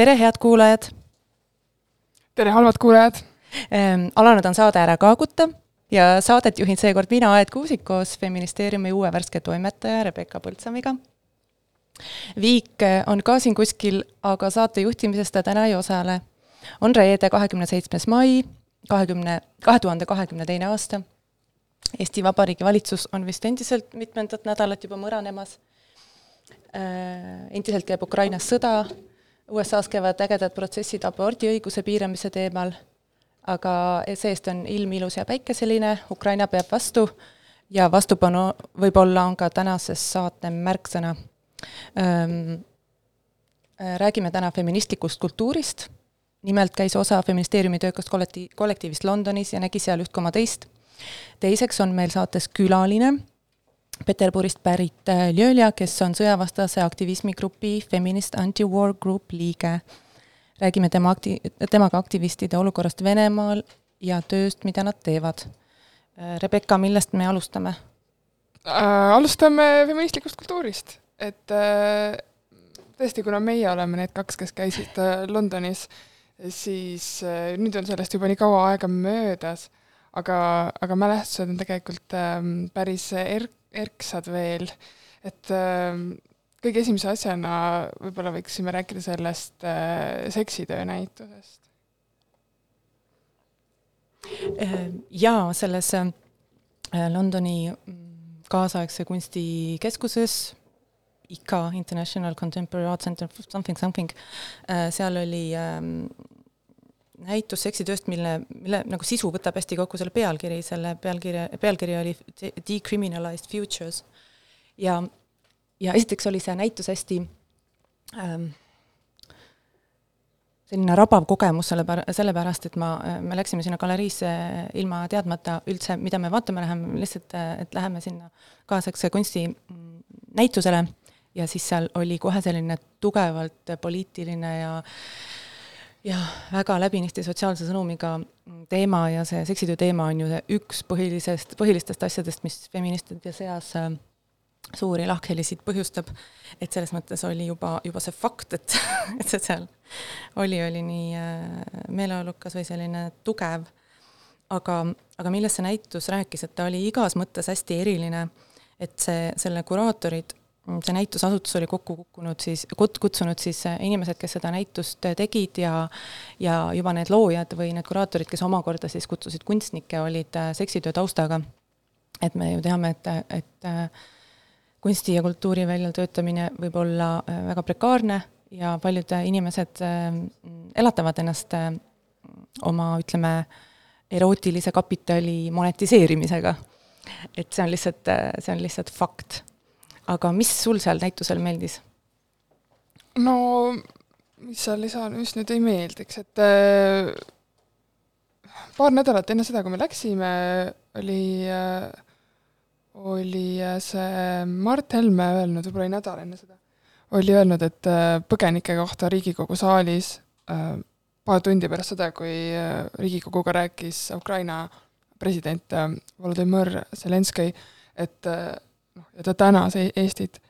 tere, head kuulajad! tere, halvad kuulajad! Ehm, alanud on saade Ära kaaguta ja saadet juhin seekord mina, Aet Kuusik, koos Feministeeriumi uue värske toimetaja Rebecca Põldsamiga. Viik on ka siin kuskil, aga saate juhtimises ta täna ei osale. on reede, kahekümne seitsmes mai, kahekümne, kahe tuhande kahekümne teine aasta. Eesti Vabariigi valitsus on vist endiselt mitmendat nädalat juba mõranemas. Äh, endiselt käib Ukrainas sõda USA-s käivad ägedad protsessid abordiõiguse piiramise teemal, aga see-eest on ilm ilus ja päikeseline, Ukraina peab vastu ja vastupanu võib-olla on ka tänases saate märksõna. Räägime täna feministlikust kultuurist, nimelt käis osa Feministeeriumi töökast kollekti-, kollektiivist Londonis ja nägi seal üht koma teist. teiseks on meil saates külaline Peterburist pärit äh, Ljölja, kes on sõjavastase aktivismigrupi Feminist Anti-War Group liige. räägime tema akti-, temaga aktivistide olukorrast Venemaal ja tööst, mida nad teevad. Äh, Rebecca, millest me alustame äh,? Alustame feministlikust kultuurist, et äh, tõesti, kuna meie oleme need kaks, kes käisid äh, Londonis, siis äh, nüüd on sellest juba nii kaua aega möödas, aga, aga mälestused on tegelikult äh, päris erk-, erksad veel, et äh, kõige esimese asjana võib-olla võiksime rääkida sellest äh, seksitöö näitusest. Äh, jaa, selles äh, Londoni mm, kaasaegse kunstikeskuses ICA, International Contemporary Art Center, something, something, seal oli ähm, näitus seksitööst, mille, mille nagu sisu võtab hästi kokku selle pealkiri, selle pealkirja, pealkiri oli Decriminalized Futures. ja, ja esiteks oli see näitus hästi ähm, selline rabav kogemus, selle pär-, sellepärast et ma, me läksime sinna galeriisse ilma teadmata üldse, mida me vaatama läheme, lihtsalt, et läheme sinna kaasaegse kunsti näitusele ja siis seal oli kohe selline tugevalt poliitiline ja äh, jah, väga läbinisti sotsiaalse sõnumiga teema ja see seksitöö teema on ju üks põhilisest, põhilistest asjadest, mis feministide seas äh, suuri lahkhelisid põhjustab, et selles mõttes oli juba, juba see fakt, et, et see seal oli, oli nii äh, meeleolukas või selline tugev, aga, aga millest see näitus rääkis, et ta oli igas mõttes hästi eriline, et see, selle kuraatorid see näitusasutus oli kokku kukkunud siis, kutsunud siis äh, inimesed, kes seda näitust äh, tegid ja ja juba need loojad või need kuraatorid, kes omakorda siis kutsusid kunstnikke, olid äh, seksitöö taustaga. et me ju teame, et, et kunsti ja kultuuri väljatöötamine võib olla väga prekaarne ja paljud inimesed elatavad ennast oma, ütleme, erootilise kapitali monetiseerimisega. et see on lihtsalt, see on lihtsalt fakt aga mis sul seal näitusel meeldis? no mis seal lisan, mis nüüd ei meeldiks, et äh, paar nädalat enne seda, kui me läksime, oli äh,, oli äh, see Mart Helme öelnud, võib-olla oli nädal enne seda, oli öelnud, et äh, põgenike kohta Riigikogu saalis äh, paar tundi pärast seda, kui äh, Riigikoguga rääkis Ukraina president Volodõmõr Zelenskõi, et noh, ja ta tänas Eestit.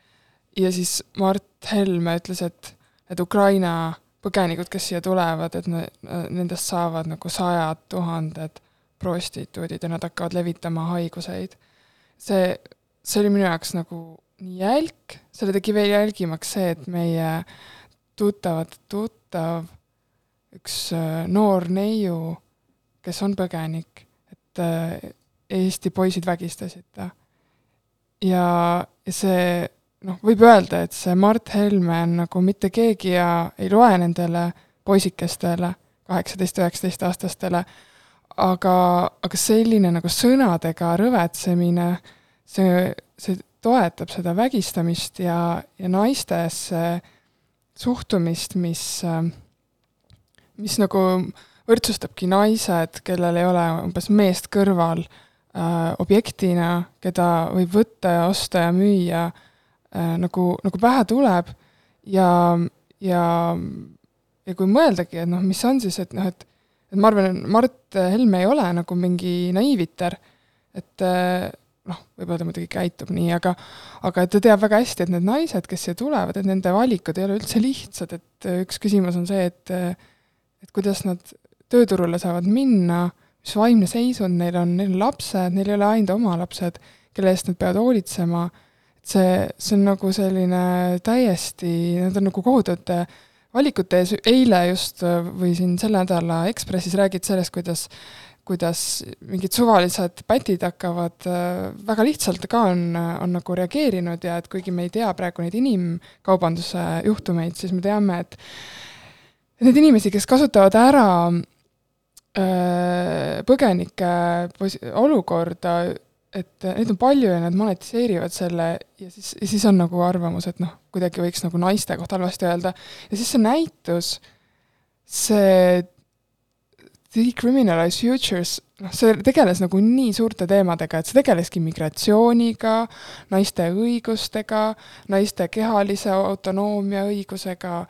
ja siis Mart Helme ütles, et, et Ukraina põgenikud, kes siia tulevad, et ne-, nendest saavad nagu sajad tuhanded prostituudid ja nad hakkavad levitama haiguseid. see, see oli minu jaoks nagu nii jälk, selle tegi veel jälgimaks see, et meie tuttavad tuttav, üks äh, noor neiu, kes on põgenik, et äh, Eesti poisid vägistasid ta ja, see noh, võib öelda, et see Mart Helme on nagu mitte keegi ja ei loe nendele poisikestele, kaheksateist, üheksateist aastastele, aga, aga selline nagu sõnadega rõvetsemine, see, see toetab seda vägistamist ja, ja naistesse suhtumist, mis, mis nagu võrdsustabki naised, kellel ei ole umbes meest kõrval objektina, keda võib võtta ja osta ja müüa äh, nagu, nagu pähe tuleb. Ja, ja, ja kui mõeldagi, et noh, mis on siis, et noh, et et ma arvan, Mart Helme ei ole nagu mingi naiiviter, et, noh, võib-olla ta muidugi käitub nii, aga aga ta teab väga hästi, et need naised, kes siia tulevad, et nende valikud ei ole üldse lihtsad, et üks küsimus on see, et et kuidas nad tööturule saavad minna, mis vaimne seisund neil on, neil on lapsed, neil ei ole ainult oma lapsed, kelle eest nad peavad hoolitsema, et see, see on nagu selline täiesti, nad on nagu kohutavate valikute ees, eile just või siin selle nädala Ekspressis räägid sellest, kuidas kuidas mingid suvalised pätid hakkavad äh, väga lihtsalt ka on, on nagu reageerinud ja et kuigi me ei tea praegu neid inimkaubanduse juhtumeid, siis me teame, et need inimesi, kes kasutavad ära põgenike posi-, olukorda, et neid on palju ja nad monetiseerivad selle ja siis, ja siis on nagu arvamus, et noh, kuidagi võiks nagu naiste kohta halvasti öelda. ja siis see näitus, see Decriminalize Futures, noh, see tegeles nagu nii suurte teemadega, et see tegeleski migratsiooniga, naiste õigustega, naiste kehalise autonoomia õigusega,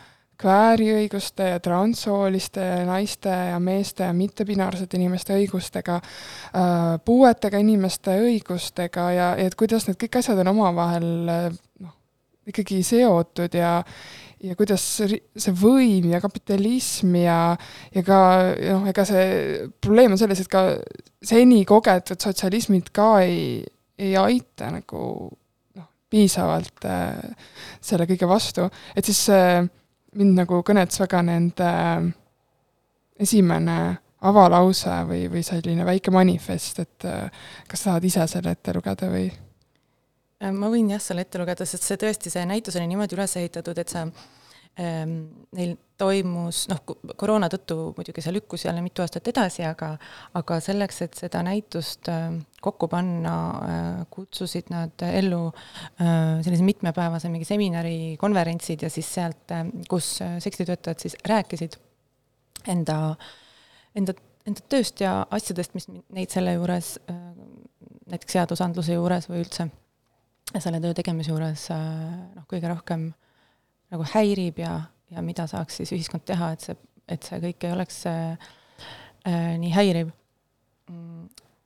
kvääriõiguste ja transsooliste naiste ja meeste ja mittepinaarsete inimeste õigustega, äh, puuetega inimeste õigustega ja, et kuidas need kõik asjad on omavahel noh, ikkagi seotud ja ja kuidas see võim ja kapitalism ja, ja ka noh, ega see probleem on selles, et ka seni kogetud sotsialismid ka ei, ei aita nagu noh, piisavalt äh, selle kõige vastu, et siis äh, mind nagu kõnetas väga nende äh, esimene avalause või, või selline väike manifest, et äh, kas tahad ise selle ette lugeda või? Äh, ma võin jah, selle ette lugeda, sest see tõesti, see näitus oli niimoodi üles ehitatud, et ähm, neil toimus, noh, koroona tõttu muidugi see lükkus jälle mitu aastat edasi, aga aga selleks, et seda näitust äh, kokku panna äh,, kutsusid nad ellu äh, sellise mitmepäevase mingi seminari, konverentsid ja siis sealt, äh, kus äh, seksitöötajad siis rääkisid enda, enda, enda tööst ja asjadest, mis neid selle juures, näiteks seadusandluse juures või üldse selle töö tegemise juures noh, kõige rohkem nagu häirib ja, ja mida saaks siis ühiskond teha, et see, et see kõik ei oleks äh, nii häiriv.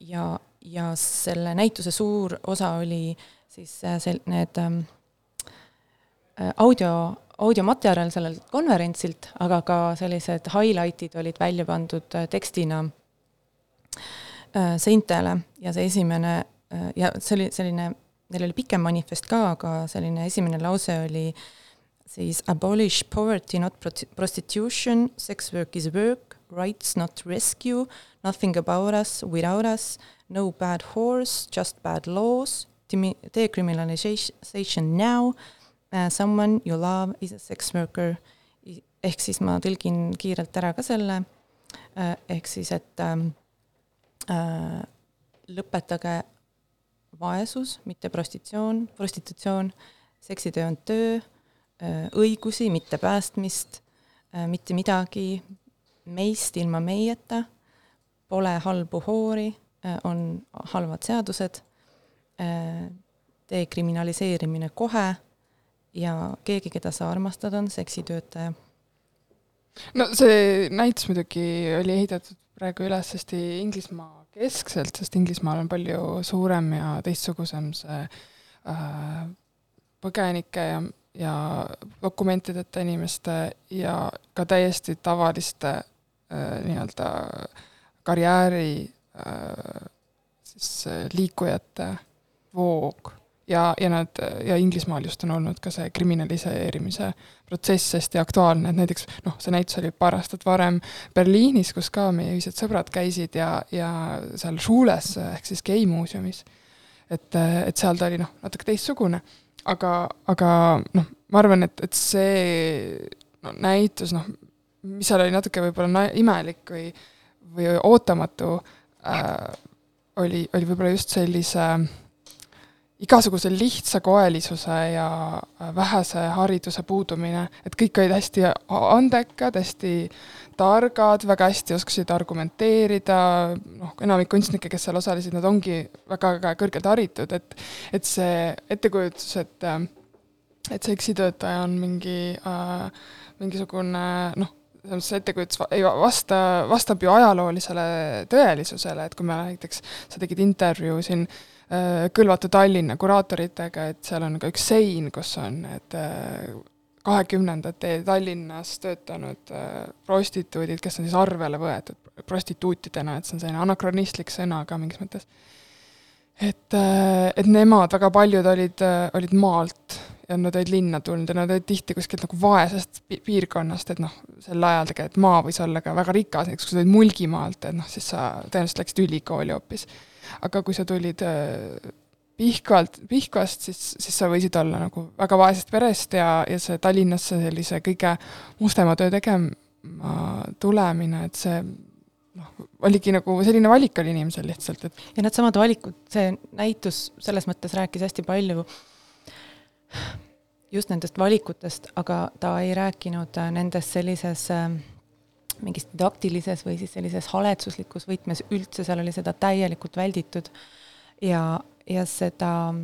ja, ja selle näituse suur osa oli siis äh, sel-, need ähm, äh, audio, audiomaterjal sellelt konverentsilt, aga ka sellised highlight'id olid välja pandud äh, tekstina äh, seintele ja see esimene äh, ja see oli selline neil oli pikem manifest ka, aga selline esimene lause oli siis abolish poverty, not prostitution, sex work is work, rights not rescue, nothing about us without us, no bad horse, just bad laws, decriminalization now uh,, someone you love is a sex worker. ehk siis ma tõlgin kiirelt ära ka selle uh,, ehk siis, et um, uh, lõpetage vaesus, mitte prostitsioon, prostitutsioon, seksitöö on töö, õigusi, mitte päästmist, mitte midagi meist ilma meieta, pole halbu hoori, on halvad seadused, dekriminaliseerimine kohe ja keegi, keda sa armastad, on seksitöötaja. no see näitus muidugi oli ehitatud praegu üles hästi Inglismaa keskselt, sest Inglismaal on palju suurem ja teistsugusem see äh, põgenike ja, ja dokumentideta inimeste ja ka täiesti tavaliste äh, nii-öelda karjääri äh, siis äh, liikujate voog ja, ja nad, ja Inglismaal just on olnud ka see kriminaliseerimise protsess hästi aktuaalne, et näiteks noh, see näitus oli paar aastat varem Berliinis, kus ka meie ühised sõbrad käisid ja, ja seal Schules ehk siis geimuuseumis. et, et seal ta oli noh, natuke teistsugune, aga, aga noh, ma arvan, et, et see no, näitus noh, mis seal oli natuke võib-olla imelik või, või ootamatu äh,, oli, oli võib-olla just sellise äh, igasuguse lihtsakoelisuse ja vähese hariduse puudumine, et kõik olid hästi andekad, hästi targad, väga hästi oskasid argumenteerida, noh, enamik kunstnikke, kes seal osalesid, nad ongi väga-väga kõrgelt haritud, et et see ettekujutus, et et seksitöötaja on mingi äh, mingisugune noh, selles mõttes ettekujutus ei vasta, vastab ju ajaloolisele tõelisusele, et kui me näiteks, sa tegid intervjuu siin äh, Kõlvatu Tallinna kuraatoritega, et seal on ka üks sein, kus on need äh, kahekümnendate Tallinnas töötanud äh, prostituudid, kes on siis arvele võetud prostituutidena, et see on selline anakronistlik sõna ka mingis mõttes. et, et nemad, väga paljud olid, olid maalt ja nad olid linna tulnud ja nad olid tihti kuskilt nagu vaesest piirkonnast, et noh, sel ajal tegelikult maa võis olla ka väga rikas, näiteks kui sa tulid Mulgimaalt, et noh, siis sa tõenäoliselt läksid ülikooli hoopis. Aga kui sa tulid äh, Pihkvalt, Pihkvast, siis, siis sa võisid olla nagu väga vaesest perest ja, ja see Tallinnasse sellise kõige mustema töö tegema tulemine, et see noh, oligi nagu selline valik oli inimesel lihtsalt, et ja needsamad valikud, see näitus selles mõttes rääkis hästi palju just nendest valikutest, aga ta ei rääkinud nendest sellises äh, mingis didaktilises või siis sellises haletsuslikus võtmes üldse, seal oli seda täielikult välditud. Ja ja seda,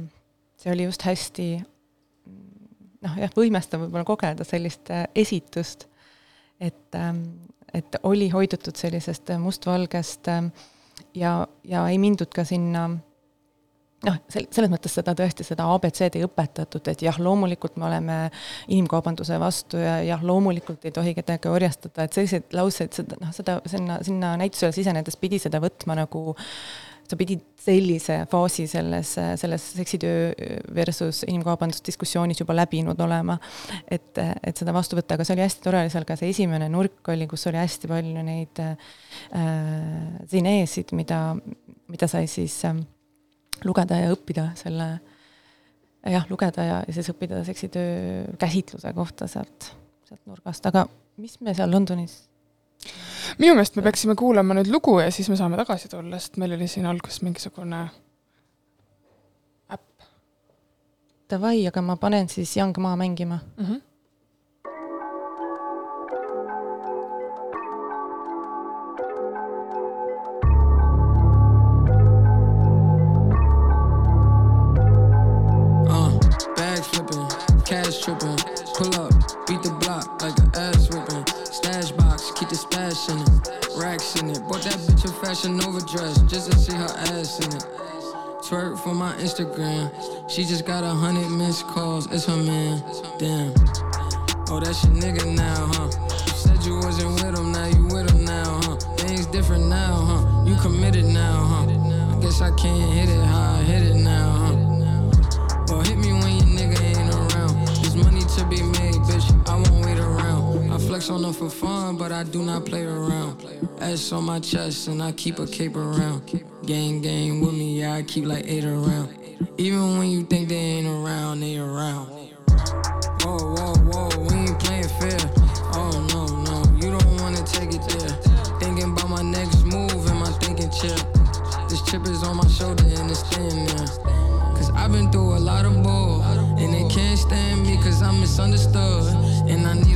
see oli just hästi noh, jah, võimestav võib-olla kogeda sellist äh, esitust, et, ähm, et oli hoidutud sellisest mustvalgest ähm, ja, ja ei mindud ka sinna noh, sel-, selles mõttes seda tõesti, seda abc-d ei õpetatud, et jah, loomulikult me oleme inimkaubanduse vastu ja jah, loomulikult ei tohi kedagi orjastada, et selliseid lauseid, seda noh, seda sinna, sinna näitusele sisenedes pidi seda võtma nagu sa pidid sellise faasi selles, selles seksitöö versus inimkaubandusdiskussioonis juba läbinud olema, et, et seda vastu võtta, aga see oli hästi tore, seal ka see esimene nurk oli, kus oli hästi palju neid äh, zineesid, mida, mida sai siis äh, lugeda ja õppida selle, jah, lugeda ja, ja siis õppida seksitöö käsitluse kohta sealt, sealt nurgast, aga mis me seal Londonis minu meelest me peaksime kuulama nüüd lugu ja siis me saame tagasi tulla, sest meil oli siin alguses mingisugune äpp. Davai, aga ma panen siis Young Ma mängima mm. -hmm. Fashion overdress just to see her ass in it. Twerk for my Instagram. She just got a hundred missed calls. It's her man. Damn. Oh, that's your nigga now, huh? You said you wasn't with him, now you with him now, huh? Things different now, huh? You committed now, huh? I guess I can't hit it how I hit it now, flex on her for fun, but I do not play around. S on my chest and I keep a cape around. Gang, gang with me, yeah, I keep like eight around. Even when you think they ain't around, they around. Whoa, whoa, whoa, we ain't playing fair. Oh, no, no, you don't wanna take it there. Thinking about my next move in my thinking chair. This chip is on my shoulder and it's staying there. Cause I've been through a lot of bull. And they can't stand me cause I'm misunderstood. And I need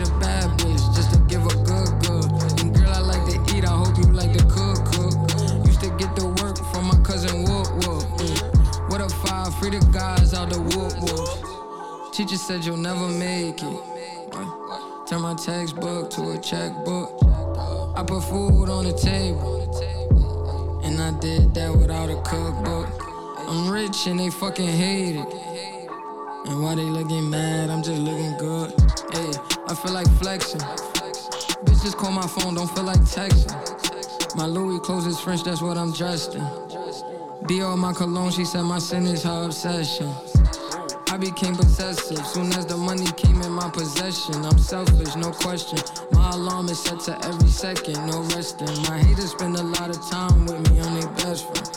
The guys out the whoop whoop. Teacher said you'll never make it. Turn my textbook to a checkbook. I put food on the table. And I did that without a cookbook. I'm rich and they fucking hate it. And why they looking mad, I'm just looking good. Hey, I feel like flexing. Bitches call my phone, don't feel like texting. My Louis clothes is French, that's what I'm dressed in. Dior, my cologne, she said my sin is her obsession. I became possessive soon as the money came in my possession. I'm selfish, no question. My alarm is set to every second, no resting. My haters spend a lot of time with me, I'm their best friend.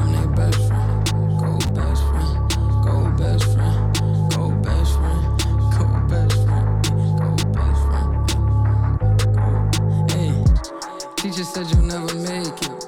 I'm their best friend. Go best friend. Go best friend. Go best friend. Go best friend. Go best friend. Teacher said you'll never make it.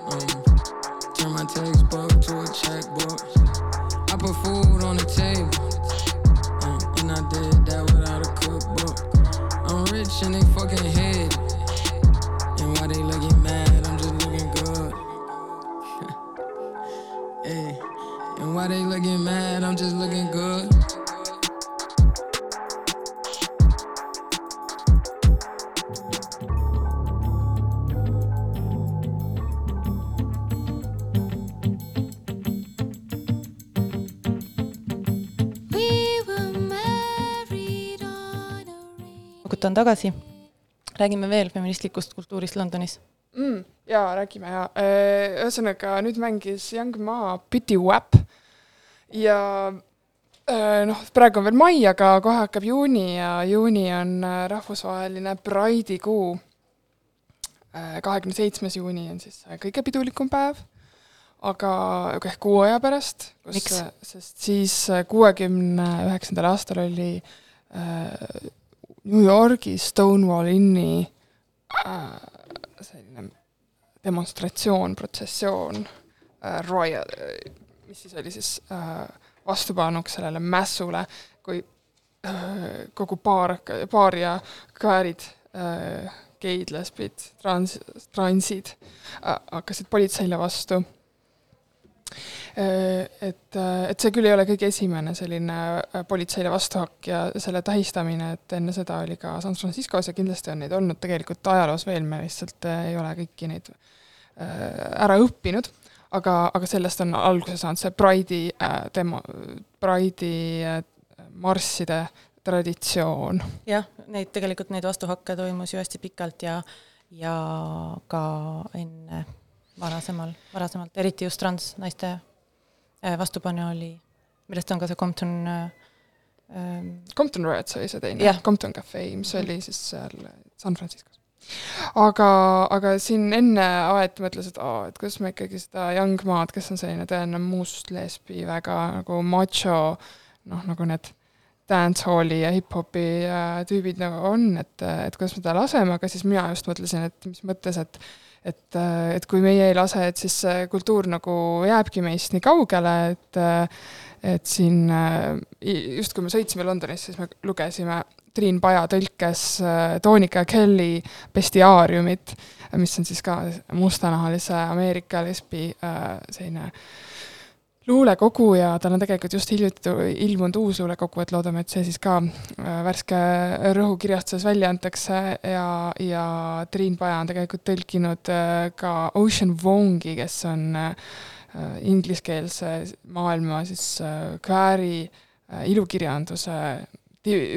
On tagasi. räägime veel feministlikust kultuurist Londonis mm,. jaa, räägime jaa. ühesõnaga, nüüd mängis Young Ma Pity Wap ja noh, praegu on veel mai, aga kohe hakkab juuni ja juuni on rahvusvaheline Pride'i kuu. kahekümne seitsmes juuni on siis kõige pidulikum päev aga ehk kuu aja pärast, kus, sest siis kuuekümne üheksandal aastal oli äh, New Yorgi Stonewall Inni äh, selline demonstratsioon, protsessioon äh,, royal, mis siis oli siis äh, vastupanuks sellele mässule, kui äh, kogu baar, baar ja kväärid äh, geid, lesbid, trans, transid äh, hakkasid politseile vastu. Äh, et, äh, et see küll ei ole kõige esimene selline äh, politseile vastuhakk ja selle tähistamine, et enne seda oli ka San Franciscos ja kindlasti on neid olnud tegelikult ajaloos veel, me lihtsalt ei ole kõiki neid ära õppinud, aga, aga sellest on alguse saanud see Pride'i demo, Pride'i marsside traditsioon. jah, neid tegelikult, neid vastuhakke toimus ju hästi pikalt ja, ja ka enne varasemal, varasemalt, eriti just transnaiste Äh, vastupanu oli, millest on ka see Compton äh, ähm, Compton Riots oli see teine yeah., Compton Cafe, mis oli siis seal San Franciscos. aga, aga siin enne Aet mõtles, et aa, et kuidas me ikkagi seda Young Maad, kes on selline tõeline must lesbi, väga nagu macho, noh, nagu need dancehalli ja hip-hopi äh, tüübid nagu on, et, et kuidas me ta laseme, aga siis mina just mõtlesin, et mis mõttes, et et, et kui meie ei lase, et siis see kultuur nagu jääbki meist nii kaugele, et et siin just kui me sõitsime Londonisse, siis me lugesime Triin Paja tõlkes Toonika Kelly bestiaariumit, mis on siis ka mustanahalise Ameerika lesbi selline äh, luulekogu ja tal on tegelikult just hiljuti ilmunud uus luulekogu, et loodame, et see siis ka äh, värske rõhukirjastuses välja antakse ja, ja Triin Paja on tegelikult tõlkinud äh, ka Ocean Vongi, kes on äh, ingliskeelse maailma siis kvääri ilukirjanduse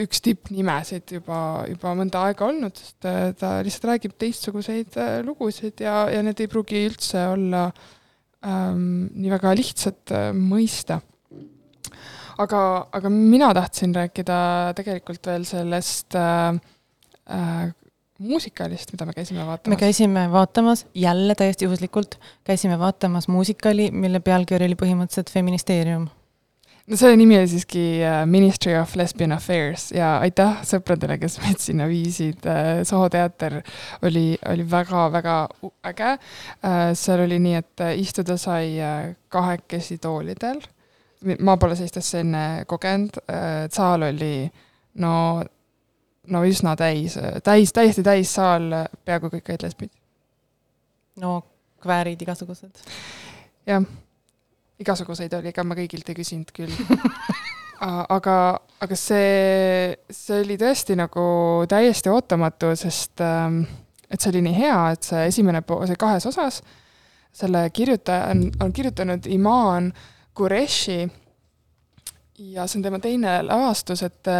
üks tippnimesid juba, juba mõnda aega olnud, sest ta lihtsalt räägib teistsuguseid lugusid ja, ja need ei pruugi üldse olla äh, ähm, nii väga lihtsalt äh, mõista. aga, aga mina tahtsin rääkida tegelikult veel sellest äh, äh, muusikalist, mida me käisime vaatamas. me käisime vaatamas, jälle täiesti juhuslikult, käisime vaatamas muusikali, mille pealkiri oli põhimõtteliselt Feministeerium no selle nimi oli siiski äh, Ministry of Lesbian Affairs ja aitäh sõpradele, kes meid sinna viisid. Äh, Soho teater oli, oli väga-väga äge. Äh, seal oli nii, et istuda sai kahekesi toolidel. ma pole sellist asja enne kogenud, saal oli no, no üsna täis, täis, täiesti täis saal, peaaegu kõik olid lesbid. no kväärid igasugused. jah igasuguseid oli, ega ma kõigilt ei küsinud küll. Aga, aga see, see oli tõesti nagu täiesti ootamatu, sest ähm, et see oli nii hea, et see esimene pool, see kahes osas, selle kirjutaja on, on kirjutanud Iman Qureshi ja see on tema teine lavastus, et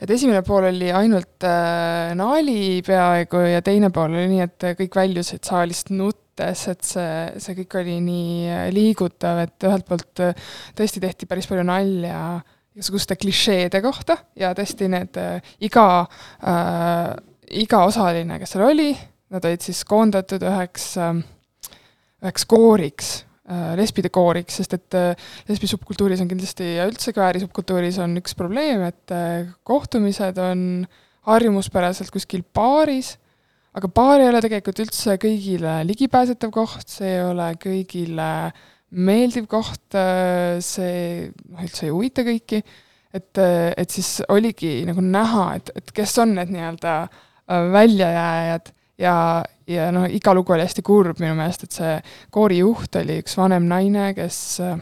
et esimene pool oli ainult äh, naali peaaegu ja teine pool oli nii, et kõik väljusid saalist nutt mõttes, et see, see kõik oli nii äh, liigutav, et ühelt poolt äh, tõesti tehti päris palju nalja igasuguste klišeede kohta ja tõesti need äh, iga äh,, iga osaline, kes seal oli, nad olid siis koondatud üheks äh,, üheks kooriks äh,, lesbide kooriks, sest et äh, lesbi subkultuuris on kindlasti ja üldse kvääri subkultuuris on üks probleem, et äh, kohtumised on harjumuspäraselt kuskil baaris aga baar ei ole tegelikult üldse kõigile ligipääsetav koht, see ei ole kõigile meeldiv koht, see noh, üldse ei huvita kõiki, et, et siis oligi nagu näha, et, et kes on need nii-öelda äh, väljajääjad ja, ja noh, iga lugu oli hästi kurb minu meelest, et see koorijuht oli üks vanem naine, kes äh,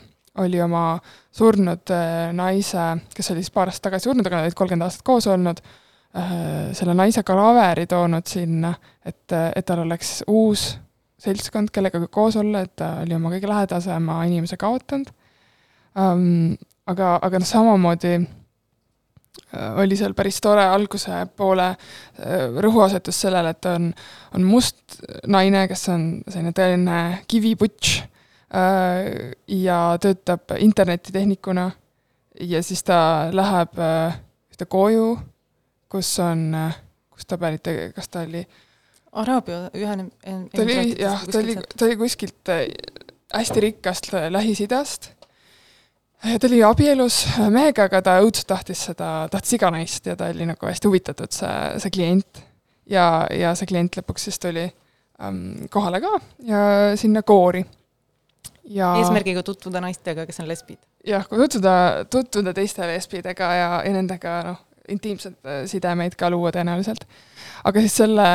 oli oma surnud äh, naise, kes oli siis paar aastat tagasi surnud, aga nad olid kolmkümmend aastat koos olnud, Äh, selle naise kalaveri toonud sinna, et, et tal oleks uus seltskond, kellega koos olla, et ta oli oma kõige lähedasema inimese kaotanud um,. aga, aga noh, samamoodi oli seal päris tore alguse poole rõhuasetus sellele, et on, on must naine, kes on selline tõeline kiviputš ja töötab internetitehnikuna ja siis ta läheb ühte koju, kus on, kus ta pärit, kas ta oli Araabia ühene ta oli jah, ta oli, ta oli kuskilt hästi rikkast Lähis-Idast ta oli abielus mehega, aga ta õudselt tahtis seda, tahtis iga naist ja ta oli nagu hästi huvitatud, see, see klient. ja, ja see klient lõpuks siis tuli ähm, kohale ka ja sinna koori. ja eesmärgiga tutvuda naistega, kes on lesbid? jah, kui tutvuda, tutvuda teiste lesbidega ja, ja nendega noh, intiimseid äh, sidemeid ka luua tõenäoliselt. aga siis selle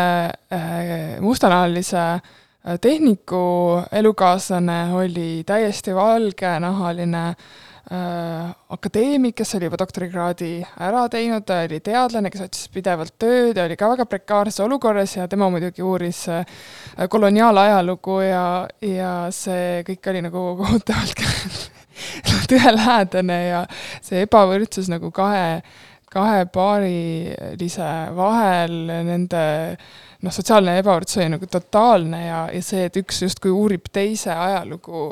äh, mustanahalise äh, tehniku elukaaslane oli täiesti valgenahaline äh, Äh, akadeemik, kes oli juba doktorikraadi ära teinud, ta oli teadlane, kes otsis pidevalt tööd ja oli ka väga prekaarses olukorras ja tema muidugi uuris äh, koloniaalajalugu ja, ja see kõik oli nagu kohutavalt tõelähedane ja see ebavõrdsus nagu kahe, kahe paarilise vahel, nende äh, noh, sotsiaalne ebavõrdsus oli nagu totaalne ja, ja see, et üks justkui uurib teise ajalugu,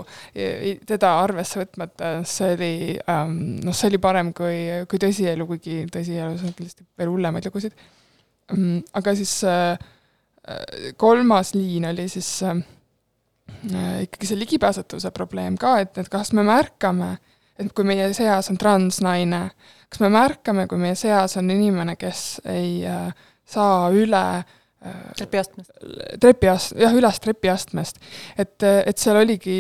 teda arvesse võtmata, see oli ähm, noh, see oli parem kui, kui tõsielu, kuigi tõsielus on kindlasti veel hullemaid lugusid ähm,. aga siis äh, kolmas liin oli siis äh, ikkagi see ligipääsetavuse probleem ka, et, et kas me märkame, et kui meie seas on transnaine, kas me märkame, kui meie seas on inimene, kes ei äh, saa üle äh, trepiastmest? trepiast-, jah, üles trepiastmest. et, et seal oligi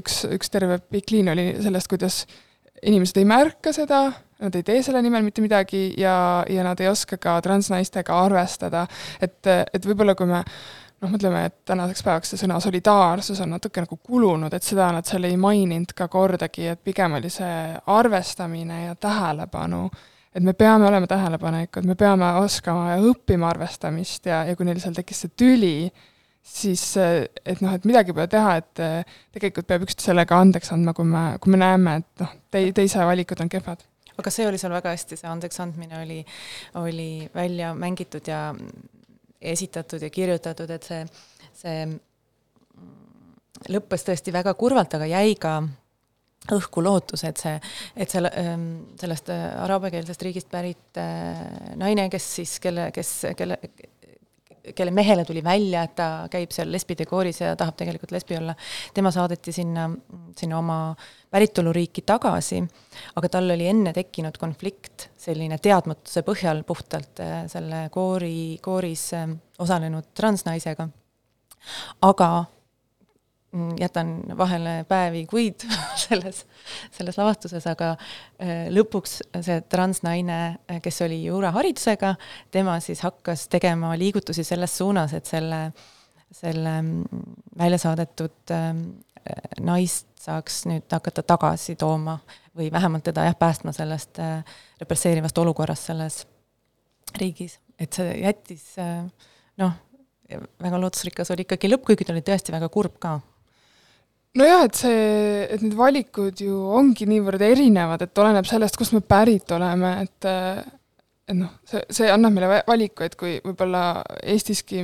üks, üks terve pikk liin oli sellest, kuidas inimesed ei märka seda, nad ei tee selle nimel mitte midagi ja, ja nad ei oska ka transnaistega arvestada. et, et võib-olla kui me noh, mõtleme, et tänaseks päevaks see sõna solidaarsus on natuke nagu kulunud, et seda nad seal ei maininud ka kordagi, et pigem oli see arvestamine ja tähelepanu et me peame olema tähelepanelikud, me peame oskama ja õppima arvestamist ja, ja kui neil seal tekkis see tüli, siis et noh, et midagi pole teha, et tegelikult peab üksteisele ka andeks andma, kui me, kui me näeme, et noh, tei-, teise valikud on kehvad. aga see oli sul väga hästi, see andeks andmine oli, oli välja mängitud ja esitatud ja kirjutatud, et see, see lõppes tõesti väga kurvalt, aga jäi ka õhku lootus, et see, et selle, ähm, sellest araabiakeelsest riigist pärit äh, naine, kes siis, kelle, kes, kelle, kelle mehele tuli välja, et ta käib seal lesbide kooris ja tahab tegelikult lesbi olla, tema saadeti sinna, sinna oma päritoluriiki tagasi, aga tal oli enne tekkinud konflikt selline teadmatuse põhjal puhtalt äh, selle koori, kooris osalenud transnaisega. aga jätan vahele päevi, kuid selles, selles lavastuses, aga äh, lõpuks see transnaine, äh, kes oli juuraharidusega, tema siis hakkas tegema liigutusi selles suunas, et selle, selle mm, välja saadetud ähm, äh, naist saaks nüüd hakata tagasi tooma või vähemalt teda jah, päästma sellest represseerivast olukorrast selles riigis, et see jättis noh, väga lootusrikas oli ikkagi lõpp, kuigi ta oli tõesti väga kurb ka nojah, et see, et need valikud ju ongi niivõrd erinevad, et oleneb sellest, kust me pärit oleme, et et noh, see, see annab meile valiku, et kui võib-olla Eestiski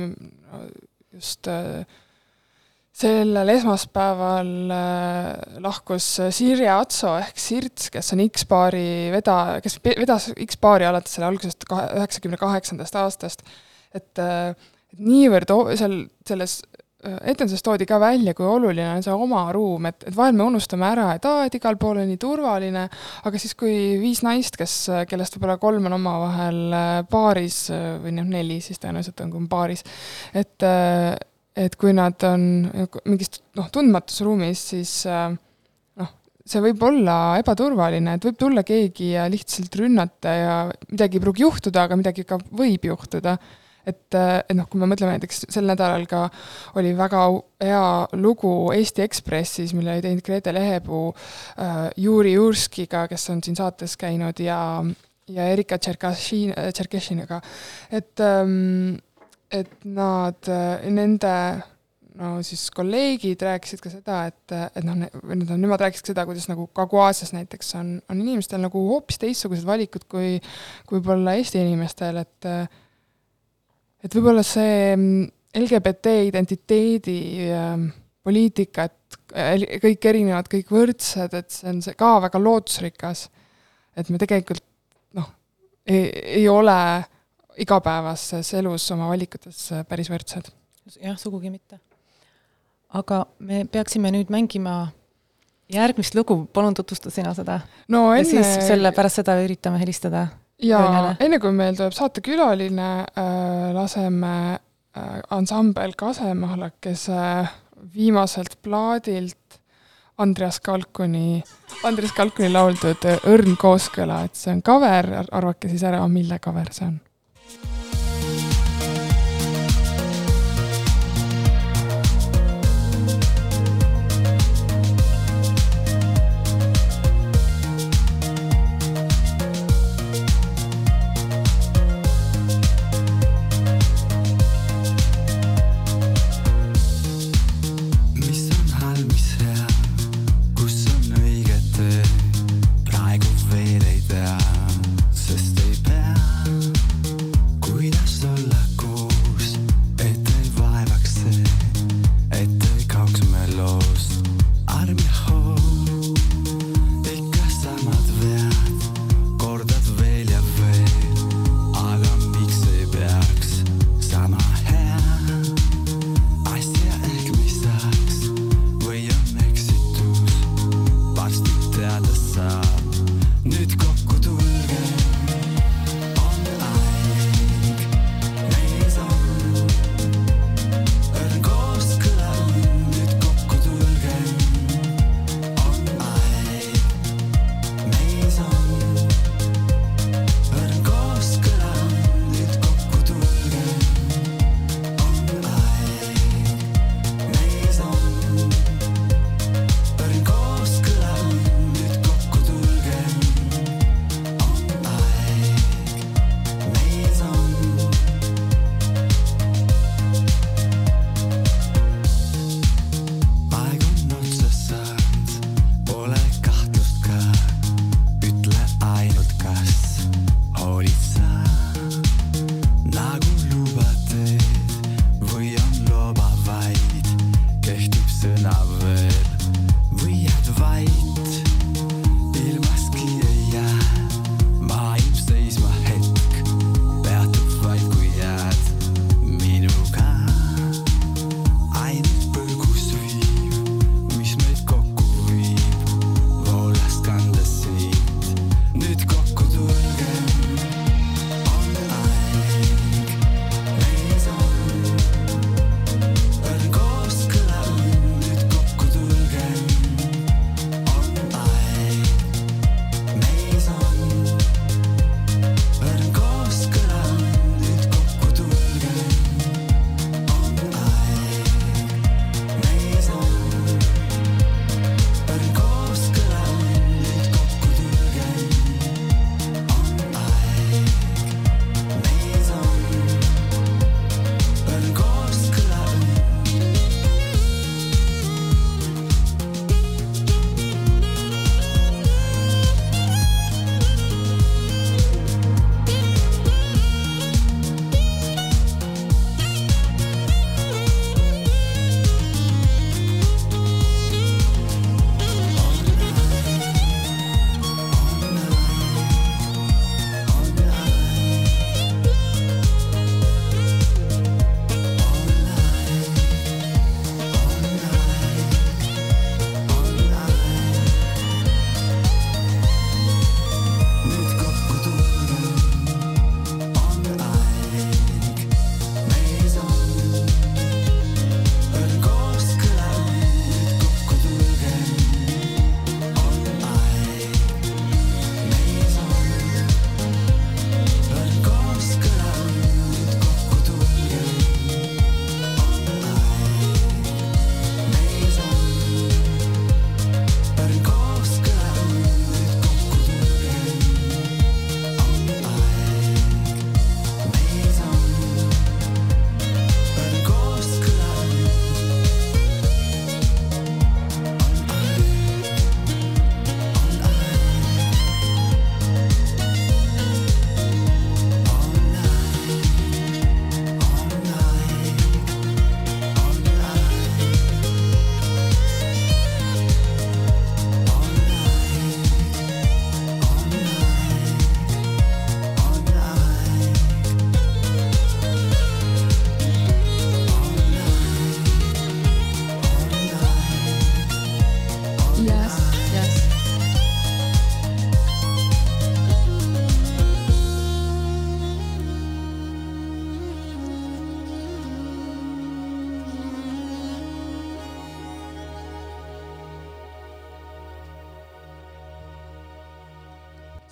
just sellel esmaspäeval lahkus Sirje Atso ehk Sirts, kes on X-paari veda-, kes vedas X-paari alates selle algusest kahe, üheksakümne kaheksandast aastast, et et niivõrd seal selles etenduses toodi ka välja, kui oluline on see oma ruum, et, et vahel me unustame ära, et aa, et igal pool on nii turvaline, aga siis, kui viis naist, kes, kellest võib-olla kolm on omavahel äh, paaris äh, või noh, neli siis tõenäoliselt on, kui on paaris, et äh, et kui nad on mingis noh, tundmatus ruumis, siis noh, see võib olla ebaturvaline, et võib tulla keegi ja lihtsalt rünnata ja midagi ei pruugi juhtuda, aga midagi ka võib juhtuda et, et noh, kui me mõtleme näiteks sel nädalal ka oli väga hea lugu Eesti Ekspressis, mille oli teinud Grete Lehepuu äh, Juri Jurskiga, kes on siin saates käinud ja, ja Erika Tšerkašin, Tšerkešiniga, et ähm, et nad, nende no siis kolleegid rääkisid ka seda, et, et noh, või tähendab, nemad rääkisid seda, kuidas nagu Kagu-Aasias näiteks on, on inimestel nagu hoopis teistsugused valikud kui, kui võib-olla Eesti inimestel, et et võib-olla see mm, LGBT identiteedi äh, poliitika, et äh, kõik erinevad, kõik võrdsed, et see on see ka väga lootusrikas. et me tegelikult noh, ei, ei ole igapäevases elus oma valikutes päris võrdsed. jah, sugugi mitte. aga me peaksime nüüd mängima järgmist lugu, palun tutvusta sina seda no,. Enne... ja siis selle, pärast seda üritame helistada. Jaa, enne kui meil tuleb saatekülaline äh,, laseme äh, ansambel Kasemahlakese äh, viimaselt plaadilt Andreas Kalkuni, Andreas Kalkuni lauldud Õrn kooskõla, et see on cover, arvake siis ära, mille cover see on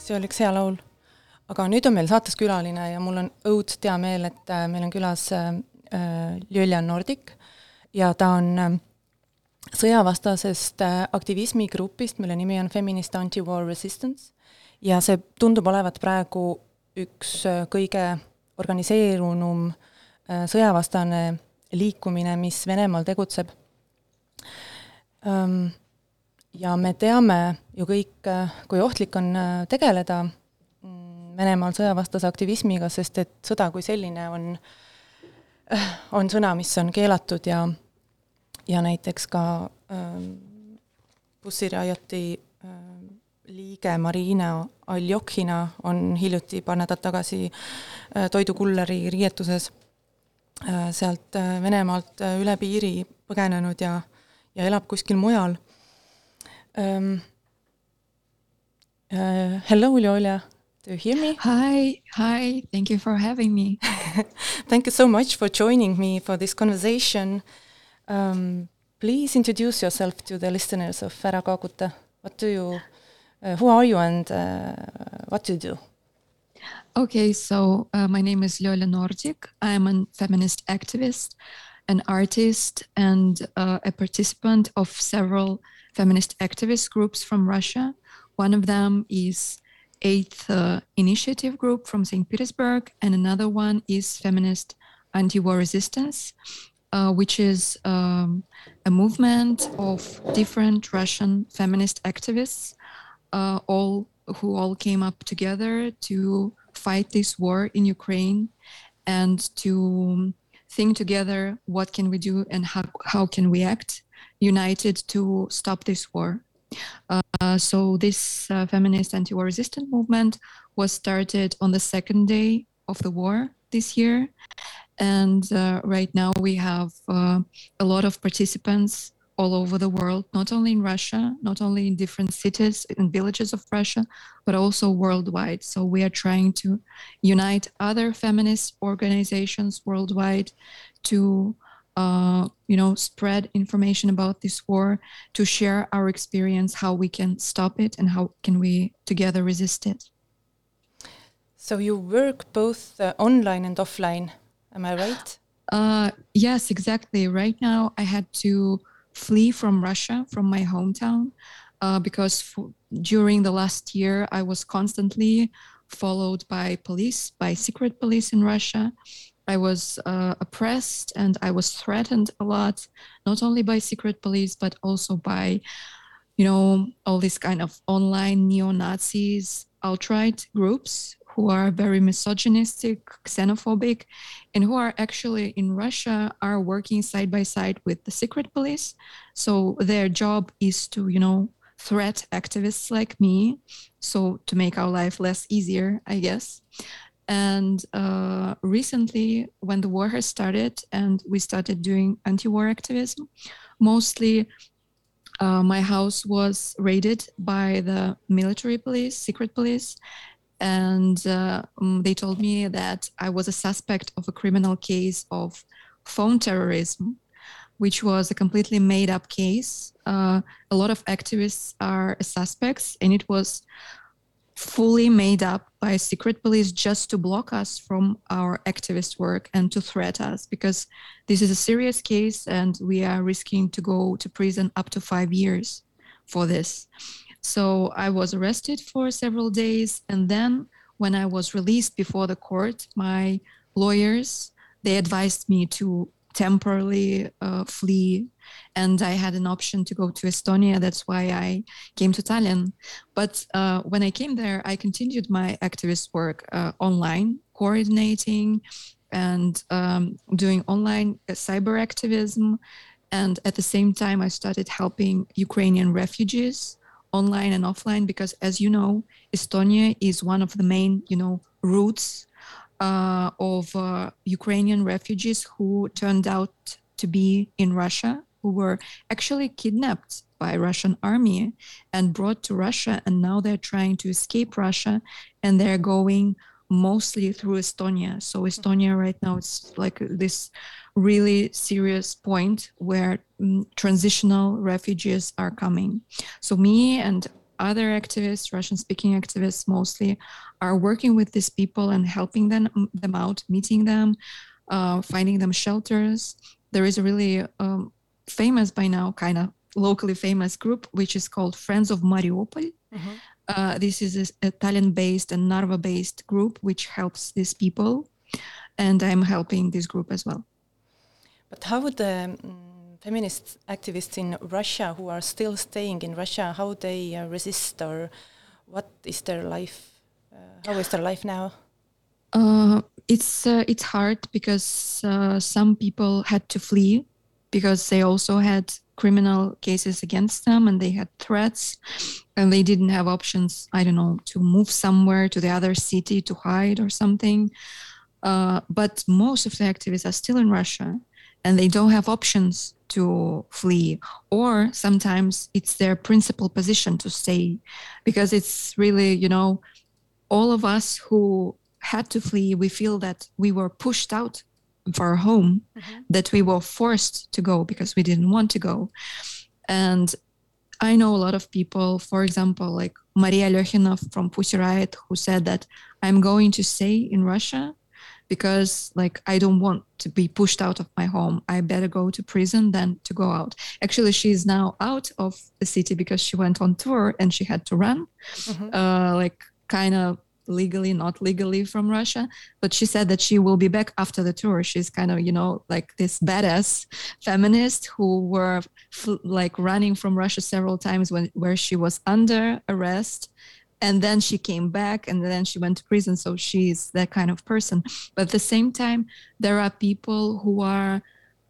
see oli üks hea laul. aga nüüd on meil saates külaline ja mul on õudselt hea meel, et äh, meil on külas äh, äh Ljuljana Nordik ja ta on sõjavastasest aktivismigrupist, mille nimi on Feminist Anti-War Resistance ja see tundub olevat praegu üks kõige organiseerunum sõjavastane liikumine, mis Venemaal tegutseb. Ja me teame ju kõik, kui ohtlik on tegeleda mm, Venemaal sõjavastase aktivismiga, sest et sõda kui selline on, on sõna, mis on keelatud ja ja näiteks ka ähm, bussirioti ähm, liige Marina Aljokhina on hiljuti paar nädalat tagasi äh, toidukulleri riietuses äh, sealt äh, Venemaalt äh, üle piiri põgenenud ja, ja elab kuskil mujal um,. Uh, hello, Julia. Do you hear me? Hi, hi. Thank you for having me. Thank you so much for joining me for this conversation. Um, please introduce yourself to the listeners of Ära kaaguta. What do you, uh, who are you and uh, what do you do? Okay, so uh, my name is Ljola Nordik. I am a feminist activist, an artist, and uh, a participant of several feminist activist groups from Russia. One of them is Eighth uh, Initiative Group from St. Petersburg, and another one is Feminist Anti-War Resistance, uh, which is um, a movement of different Russian feminist activists, uh, all who all came up together to fight this war in Ukraine and to think together what can we do and how, how can we act united to stop this war. Uh, so this uh, feminist anti-war resistance movement was started on the second day of the war this year and uh, right now we have uh, a lot of participants all over the world, not only in Russia, not only in different cities and villages of Russia, but also worldwide. So we are trying to unite other feminist organizations worldwide to, uh, you know, spread information about this war, to share our experience, how we can stop it, and how can we together resist it. So you work both uh, online and offline Am I right? Uh, yes, exactly. Right now, I had to flee from Russia, from my hometown, uh, because for, during the last year, I was constantly followed by police, by secret police in Russia. I was uh, oppressed and I was threatened a lot, not only by secret police, but also by, you know, all these kind of online neo Nazis, alt right groups who are very misogynistic, xenophobic, and who are actually in Russia are working side by side with the secret police. So their job is to, you know, threat activists like me. So to make our life less easier, I guess. And uh, recently, when the war has started and we started doing anti-war activism, mostly uh, my house was raided by the military police, secret police, and uh, um, they told me that I was a suspect of a criminal case of phone terrorism, which was a completely made up case. Uh, a lot of activists are suspects, and it was fully made up by secret police just to block us from our activist work and to threat us because this is a serious case and we are risking to go to prison up to five years for this. So I was arrested for several days. And then when I was released before the court, my lawyers, they advised me to temporarily uh, flee. And i had an option to go to estonia. That's why i came to tallinn. But uh, when i came there i continued my activist work uh, online coordinating and um, doing online uh, cyber activism. And at the same time i started helping ukrainian refugees online and offline because as you know estonia is one of the main you know routes uh, of uh, ukrainian refugees who turned out to be in russia who were actually kidnapped by russian army and brought to russia and now they're trying to escape russia and they're going mostly through estonia so estonia right now it's like this really serious point where mm, transitional refugees are coming. So me and other activists, Russian speaking activists mostly, are working with these people and helping them, them out, meeting them, uh, finding them shelters. There is a really um, famous by now, kind of locally famous group, which is called Friends of Mariupol. Mm-hmm. Uh, this is a, Tallinn-based and Narva-based group which helps these people, and I'm helping this group as well. But how would the um, feminist activists in Russia who are still staying in Russia, how they uh, resist or what is their life? How is their life now? Uh, it's uh, it's hard because uh, some people had to flee because they also had criminal cases against them and they had threats and they didn't have options i don't know to move somewhere to the other city to hide or something uh, but most of the activists are still in russia and they don't have options to flee or sometimes it's their principal position to stay because it's really you know all of us who had to flee we feel that we were pushed out of our home mm-hmm. that we were forced to go because we didn't want to go and i know a lot of people for example like maria Lyokhina from pussy riot who said that i'm going to stay in russia because like I don't want to be pushed out of my home. I better go to prison than to go out. Actually, she's now out of the city because she went on tour and she had to run, mm-hmm. uh, like kind of legally, not legally from Russia. But she said that she will be back after the tour. She's kind of, you know, like this badass feminist who were f- like running from Russia several times when where she was under arrest and then she came back and then she went to prison so she's that kind of person but at the same time there are people who are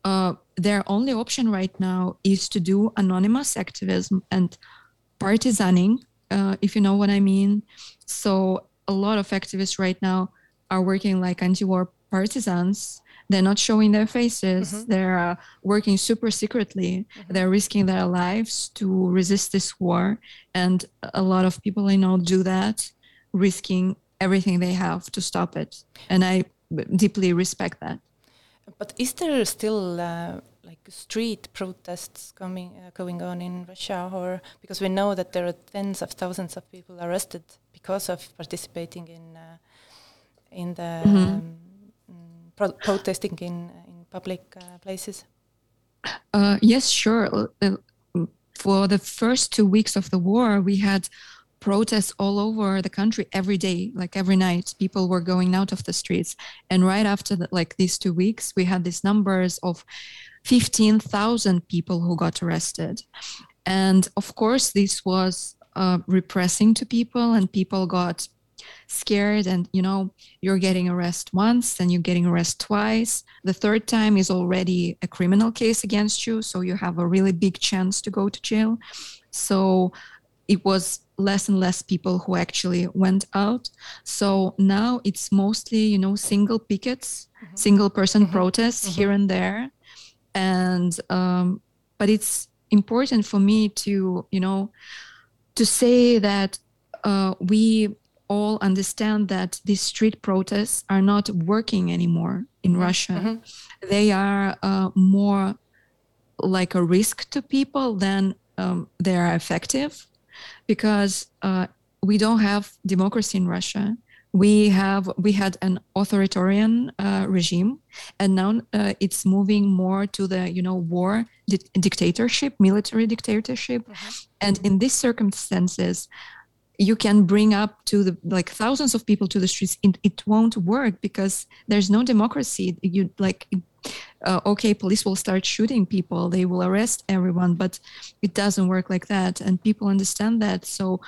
uh, their only option right now is to do anonymous activism and partisaning uh, if you know what i mean so a lot of activists right now are working like anti-war partisans. They're not showing their faces. Mm-hmm. they're uh, working super secretly. Mm-hmm. they're risking their lives to resist this war. And a lot of people i know do that risking everything they have to stop it. And i deeply respect that. But is there still uh, like street protests coming uh, going on in Russia, or because we know that there are tens of thousands of people arrested because of participating in uh, in the mm-hmm. um, pro protesting in in public uh, places? Uh, yes, sure. Uh, for the first two weeks of the war, we had protests all over the country every day, like every night. People were going out of the streets, and right after the, like these two weeks, we had these numbers of fifteen thousand people who got arrested, and of course, this was uh, repressing to people, and people got scared and you know you're getting arrested once then you're getting arrested twice the third time is already a criminal case against you so you have a really big chance to go to jail so it was less and less people who actually went out so now it's mostly you know single pickets mm-hmm. single person mm-hmm. protests mm-hmm. here and there and um, but it's important for me to you know to say that uh, we all understand that these street protests are not working anymore in mm-hmm. Russia. Mm-hmm. They are uh, more like a risk to people than um, they are effective because uh, we don't have democracy in Russia. We have we had an authoritarian uh, regime, and now uh, it's moving more to the you know war di- dictatorship, military dictatorship, mm-hmm. and in these circumstances, you can bring up to the like thousands of people to the streets. It, it won't work because there's no democracy. You like uh, okay police will start shooting people. They will arrest everyone but it doesn't work like that. And people understand that. So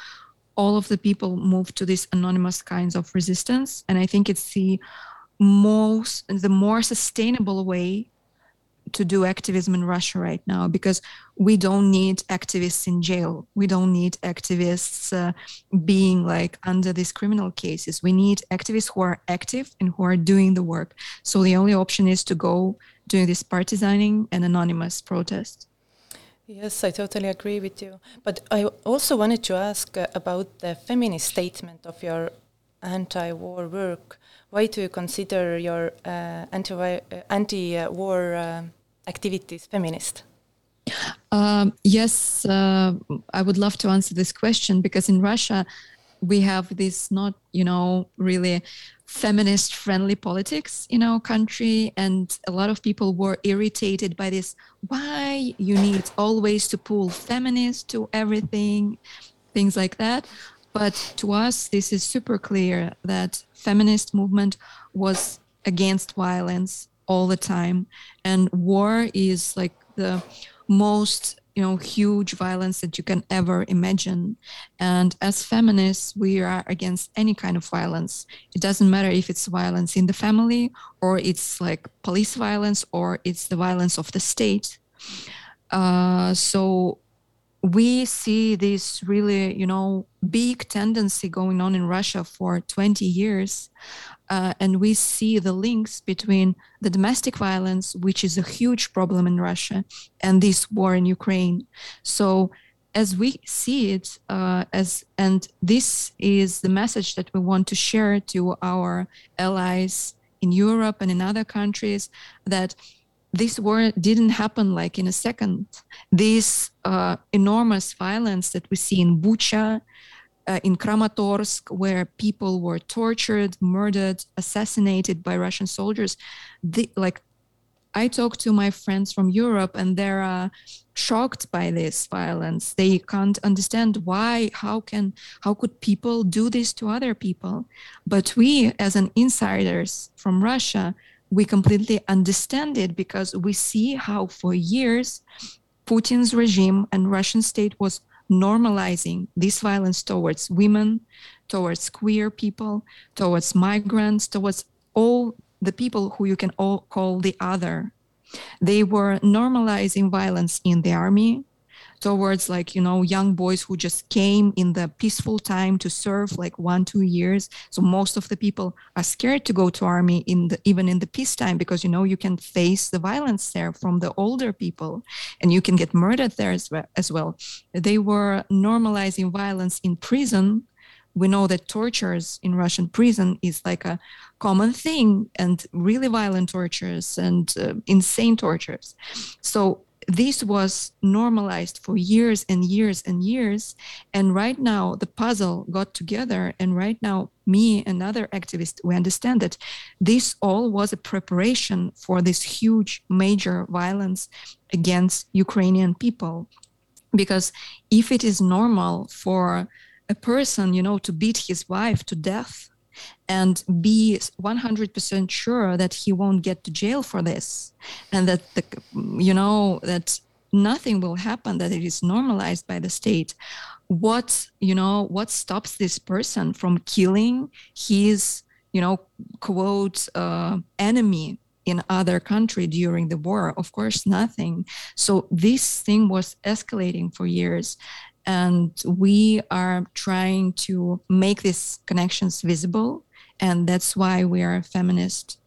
all of the people move to these anonymous kinds of resistance and i think it's the most the more sustainable way to do activism in Russia right now because we don't need activists in jail. We don't need activists uh, being like under these criminal cases. We need activists who are active and who are doing the work. So the only option is to go doing this partisaning and anonymous protest. Yes, I totally agree with you. But I also wanted to ask uh, about the feminist statement of your anti-war work. Why do you consider your uh, uh, anti-war uh, activities feminist? Um, yes, uh, I would love to answer this question because in Russia, we have this not, you know, really feminist friendly politics in our country and a lot of people were irritated by this why you need always to pull feminists to everything? Things like that. But to us this is super clear that feminist movement was against violence all the time and war is like the most you know huge violence that you can ever imagine. And as feminists we are against any kind of violence. It doesn't matter if it's violence in the family or it's like police violence or it's the violence of the state. Uh, so we see this really you know big tendency going on in russia for 20 years uh, and we see the links between the domestic violence, which is a huge problem in Russia, and this war in Ukraine. So, as we see it, uh, as and this is the message that we want to share to our allies in Europe and in other countries that this war didn't happen like in a second. This uh, enormous violence that we see in Bucha, uh, in Kramatorsk, where people were tortured, murdered, assassinated by Russian soldiers. The, like, I talk to my friends from Europe, and they're uh, shocked by this violence. They can't understand why. How can how could people do this to other people? But we, as an insiders from Russia, we completely understand it because we see how for years Putin's regime and Russian state was normalizing this violence towards women, towards queer people, towards migrants, towards all the people who you can all call the other. They were normalizing violence in the army, towards like you know young boys who just came in the peaceful time to serve like one two years so most of the people are scared to go to army in the even in the peacetime because you know you can face the violence there from the older people and you can get murdered there as well, as well. they were normalizing violence in prison we know that tortures in Russian prison is like a common thing and really violent tortures and uh, insane tortures. So this was normalized for years and years and years. And right now the puzzle got together and right now me and other activists we understand that this all was a preparation for this huge major violence against ukrainian people. Because if it is normal for a person you know to beat his wife to death and be 100% sure that he won't get to jail for this and that the you know that nothing will happen that it is normalized by the state. What you know what stops this person from killing his you know quote uh, enemy in other country during the war? Of course nothing. So this thing was escalating for years and we are trying to make these connections visible and that's why we are a feminist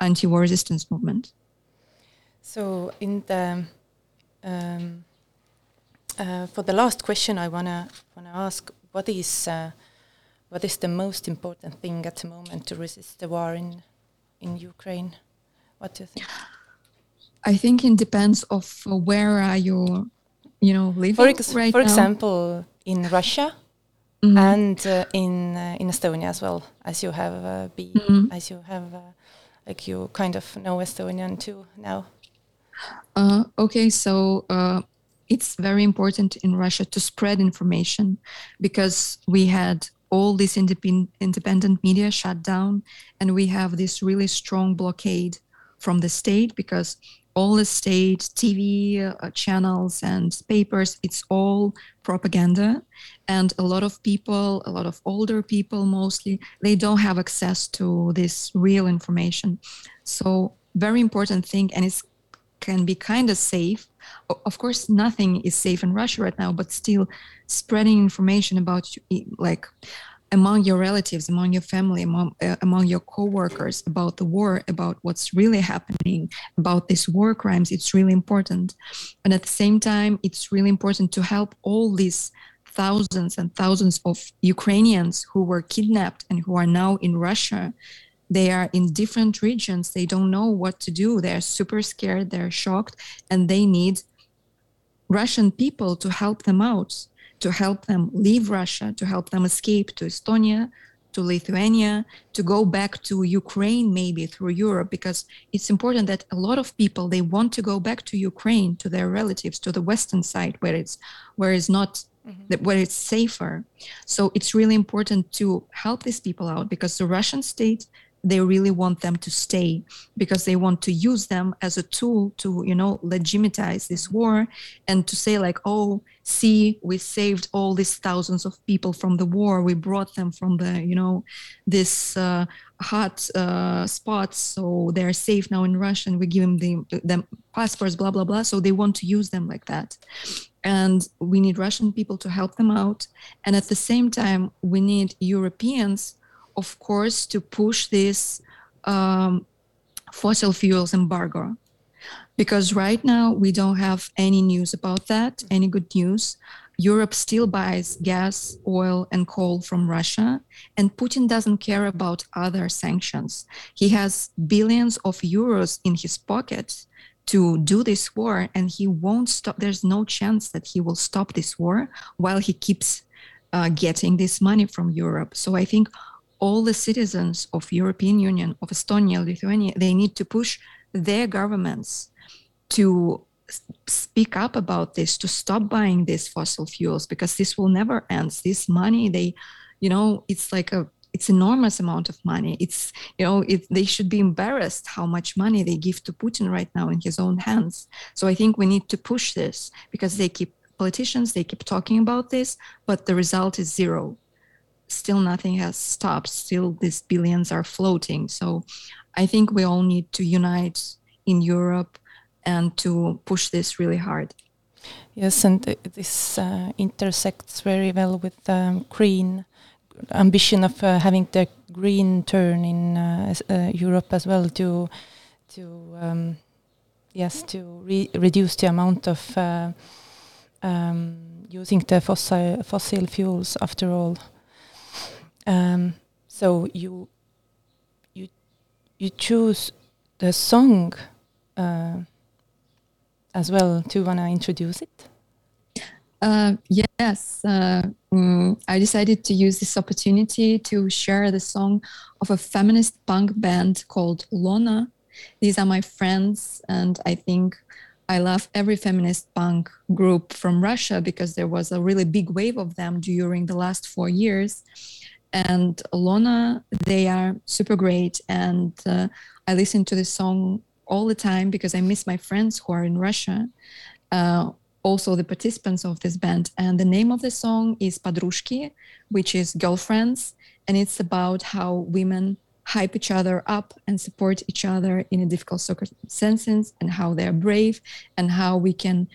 anti-war resistance movement. So in the um, uh, for the last question i want to want to ask what is uh, what is the most important thing at the moment to resist the war in in ukraine? What do you think? I think it depends of where are you you know living for, ex right for example in russia mm -hmm. and uh, in uh, in estonia as well as you have uh, been mm -hmm. as you have uh, like you kind of know estonian too now uh, okay so uh, it's very important in russia to spread information because we had all this independent independent media shut down and we have this really strong blockade from the state because all the state TV uh, channels and papers, it's all propaganda. And a lot of people, a lot of older people mostly, they don't have access to this real information. So, very important thing, and it can be kind of safe. Of course, nothing is safe in Russia right now, but still spreading information about like among your relatives, among your family, among, uh, among your coworkers about the war, about what's really happening, about these war crimes, it's really important. And at the same time, it's really important to help all these thousands and thousands of Ukrainians who were kidnapped and who are now in Russia. They are in different regions. They don't know what to do. They're super scared. They're shocked, and they need Russian people to help them out, to help them leave Russia, to help them escape to Estonia, to Lithuania, to go back to Ukraine, maybe through Europe, because it's important that a lot of people they want to go back to Ukraine, to their relatives, to the western side where it's where it's not mm-hmm. where it's safer. So it's really important to help these people out because the Russian state they really want them to stay because they want to use them as a tool to you know legitimize this war and to say like oh see we saved all these thousands of people from the war. We brought them from the you know this uh, hot uh, spots. So they're safe now in russia and we give them the them passports blah blah blah. So they want to use them like that. And we need russian people to help them out. And at the same time we need europeans of course, to push this um, fossil fuels embargo. Because right now we don't have any news about that, any good news. Europe still buys gas, oil, and coal from Russia, and Putin doesn't care about other sanctions. He has billions of euros in his pocket to do this war, and he won't stop. There's no chance that he will stop this war while he keeps uh, getting this money from Europe. So I think all the citizens of European Union, of Estonia, Lithuania, they need to push their governments to speak up about this, to stop buying these fossil fuels, because this will never end. This money, they, you know, it's like a it's enormous amount of money. It's you know it, they should be embarrassed how much money they give to Putin right now in his own hands. So I think we need to push this because they keep politicians they keep talking about this, but the result is zero still nothing has stopped. Still, these billions are floating. So I think we all need to unite in Europe and to push this really hard. Yes, and this uh, intersects very well with the um, green ambition of uh, having the green turn in uh, uh Europe as well to to um, yes to re reduce the amount of uh, um, using the fossil fossil fuels after all. Um, so you you you choose the song uh, as well. To introduce it? Uh, yes, uh, um, I decided to use this opportunity to share the song of a feminist punk band called Lona. These are my friends, and I think I love every feminist punk group from Russia because there was a really big wave of them during the last four years and Lona, they are super great. And uh, I listen to this song all the time because I miss my friends who are in Russia, uh, also the participants of this band. And the name of the song is Padrushki, which is girlfriends. And it's about how women hype each other up and support each other in a difficult circumstances and how they're brave and how we can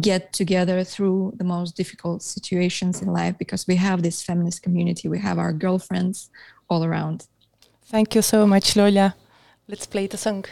get together through the most difficult situations in life because we have this feminist community, we have our girlfriends all around. Thank you so much, Lola. Let's play the song.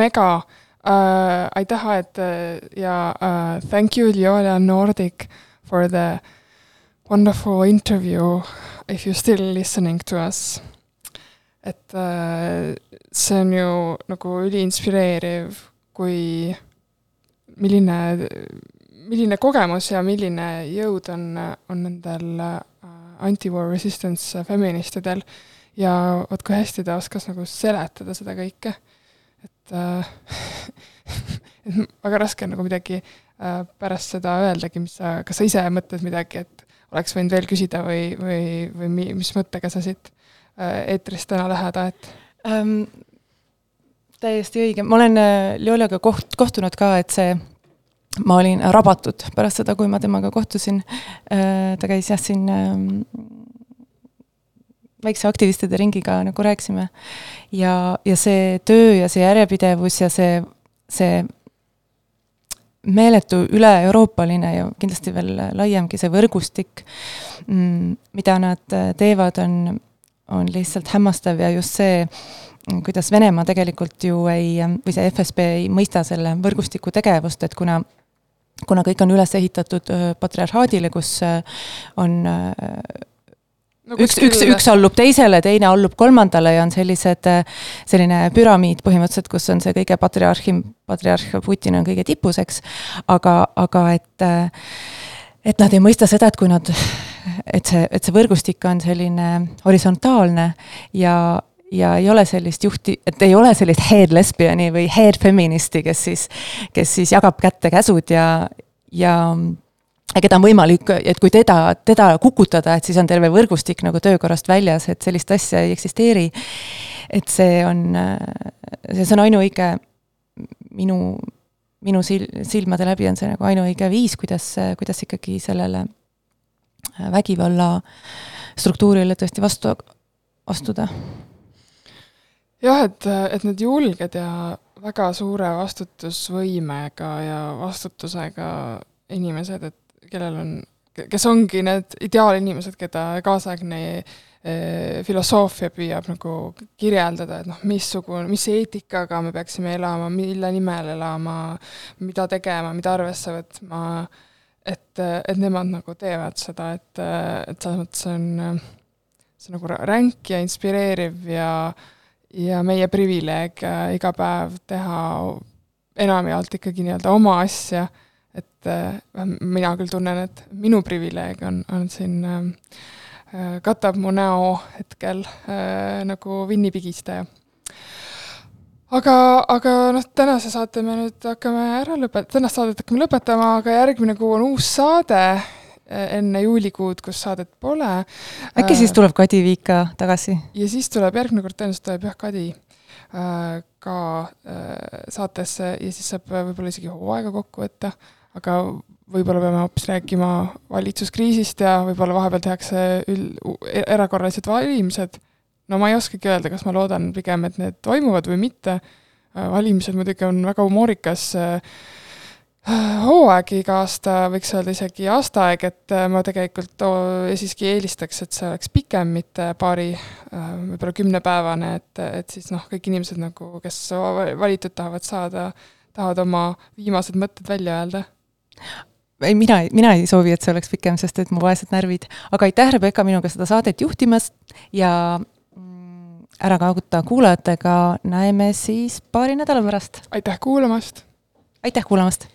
Mega uh,, aitäh, Aet ja uh, thank you, Leolia Nordic for the wonderful interview if you still listening to us. et uh, see on ju nagu üliinspireeriv, kui, milline, milline kogemus ja milline jõud on, on nendel anti-war resistance feministidel ja vot kui hästi ta oskas nagu seletada seda kõike, et äh, et väga raske on nagu midagi äh, pärast seda öeldagi, mis sa, kas sa ise mõtled midagi, et oleks võinud veel küsida või, või, või mi-, mis mõttega sa siit äh, eetrist täna lähed, Aet ähm,? täiesti õige, ma olen äh, Leoliaga koht-, kohtunud ka, et see ma olin rabatud pärast seda, kui ma temaga kohtusin. Äh, ta käis jah, siin ähm, väikse aktivistide ringiga nagu rääkisime. ja, ja see töö ja see järjepidevus ja see, see meeletu üle-euroopaline ja kindlasti veel laiemgi see võrgustik, mm, mida nad teevad, on, on lihtsalt hämmastav ja just see, kuidas Venemaa tegelikult ju ei, või see FSB ei mõista selle võrgustiku tegevust, et kuna kuna kõik on üles ehitatud patriarhaadile, kus on no, üks, üks, üks allub teisele, teine allub kolmandale ja on sellised, selline püramiid põhimõtteliselt, kus on see kõige patriarhim, patriarh Putin on kõige tipus, eks, aga, aga et et nad ei mõista seda, et kui nad, et see, et see võrgustik on selline horisontaalne ja, ja ei ole sellist juhti, et ei ole sellist head lesbiani või head feministi, kes siis, kes siis jagab kätte käsud ja, ja keda on võimalik, et kui teda, teda kukutada, et siis on terve võrgustik nagu töökorrast väljas, et sellist asja ei eksisteeri. et see on, see on ainuõige minu, minu sil-, silmade läbi on see nagu ainuõige viis, kuidas, kuidas ikkagi sellele vägivalla struktuurile tõesti vastu astuda. jah, et, et need julged ja väga suure vastutusvõimega ja vastutusega inimesed, et kellel on, kes ongi need ideaalinimesed, keda kaasaegne eh, filosoofia püüab nagu kirjeldada, et noh, missugune, mis eetikaga me peaksime elama, mille nimel elama, mida tegema, mida arvesse võtma, et, et nemad nagu teevad seda, et, et selles mõttes on see nagu ränk ja inspireeriv ja ja meie privileeg iga päev teha enamjaolt ikkagi nii-öelda oma asja et äh, mina küll tunnen, et minu privileeg on, on siin äh, katab mu näo hetkel äh, nagu vinnipigistaja. aga, aga noh, tänase saate me nüüd hakkame ära lõpet-, tänast saadet hakkame lõpetama, aga järgmine kuu on uus saade enne juulikuud, kus saadet pole. äkki siis tuleb Kadi Viika tagasi? ja siis tuleb, järgmine kord tõenäoliselt tuleb jah, Kadi ka saatesse ja siis saab võib-olla isegi hooaega kokku võtta aga võib-olla peame hoopis rääkima valitsuskriisist ja võib-olla vahepeal tehakse üld, e-, erakorralised valimised. no ma ei oskagi öelda, kas ma loodan pigem, et need toimuvad või mitte. valimised muidugi on väga humoorikas äh, hooaeg iga aasta, võiks öelda isegi aastaaeg, et äh, ma tegelikult siiski eelistaks, et see oleks pikem, mitte paari, äh, võib-olla kümnepäevane, et, et siis noh, kõik inimesed nagu, kes valitud tahavad saada, tahavad oma viimased mõtted välja öelda ei, mina, mina ei soovi, et see oleks pikem, sest et mu vaesed närvid. aga aitäh, Rebecca, minuga seda saadet juhtimast ja mm, ära kaaguta kuulajatega, näeme siis paari nädala pärast. aitäh kuulamast! aitäh kuulamast!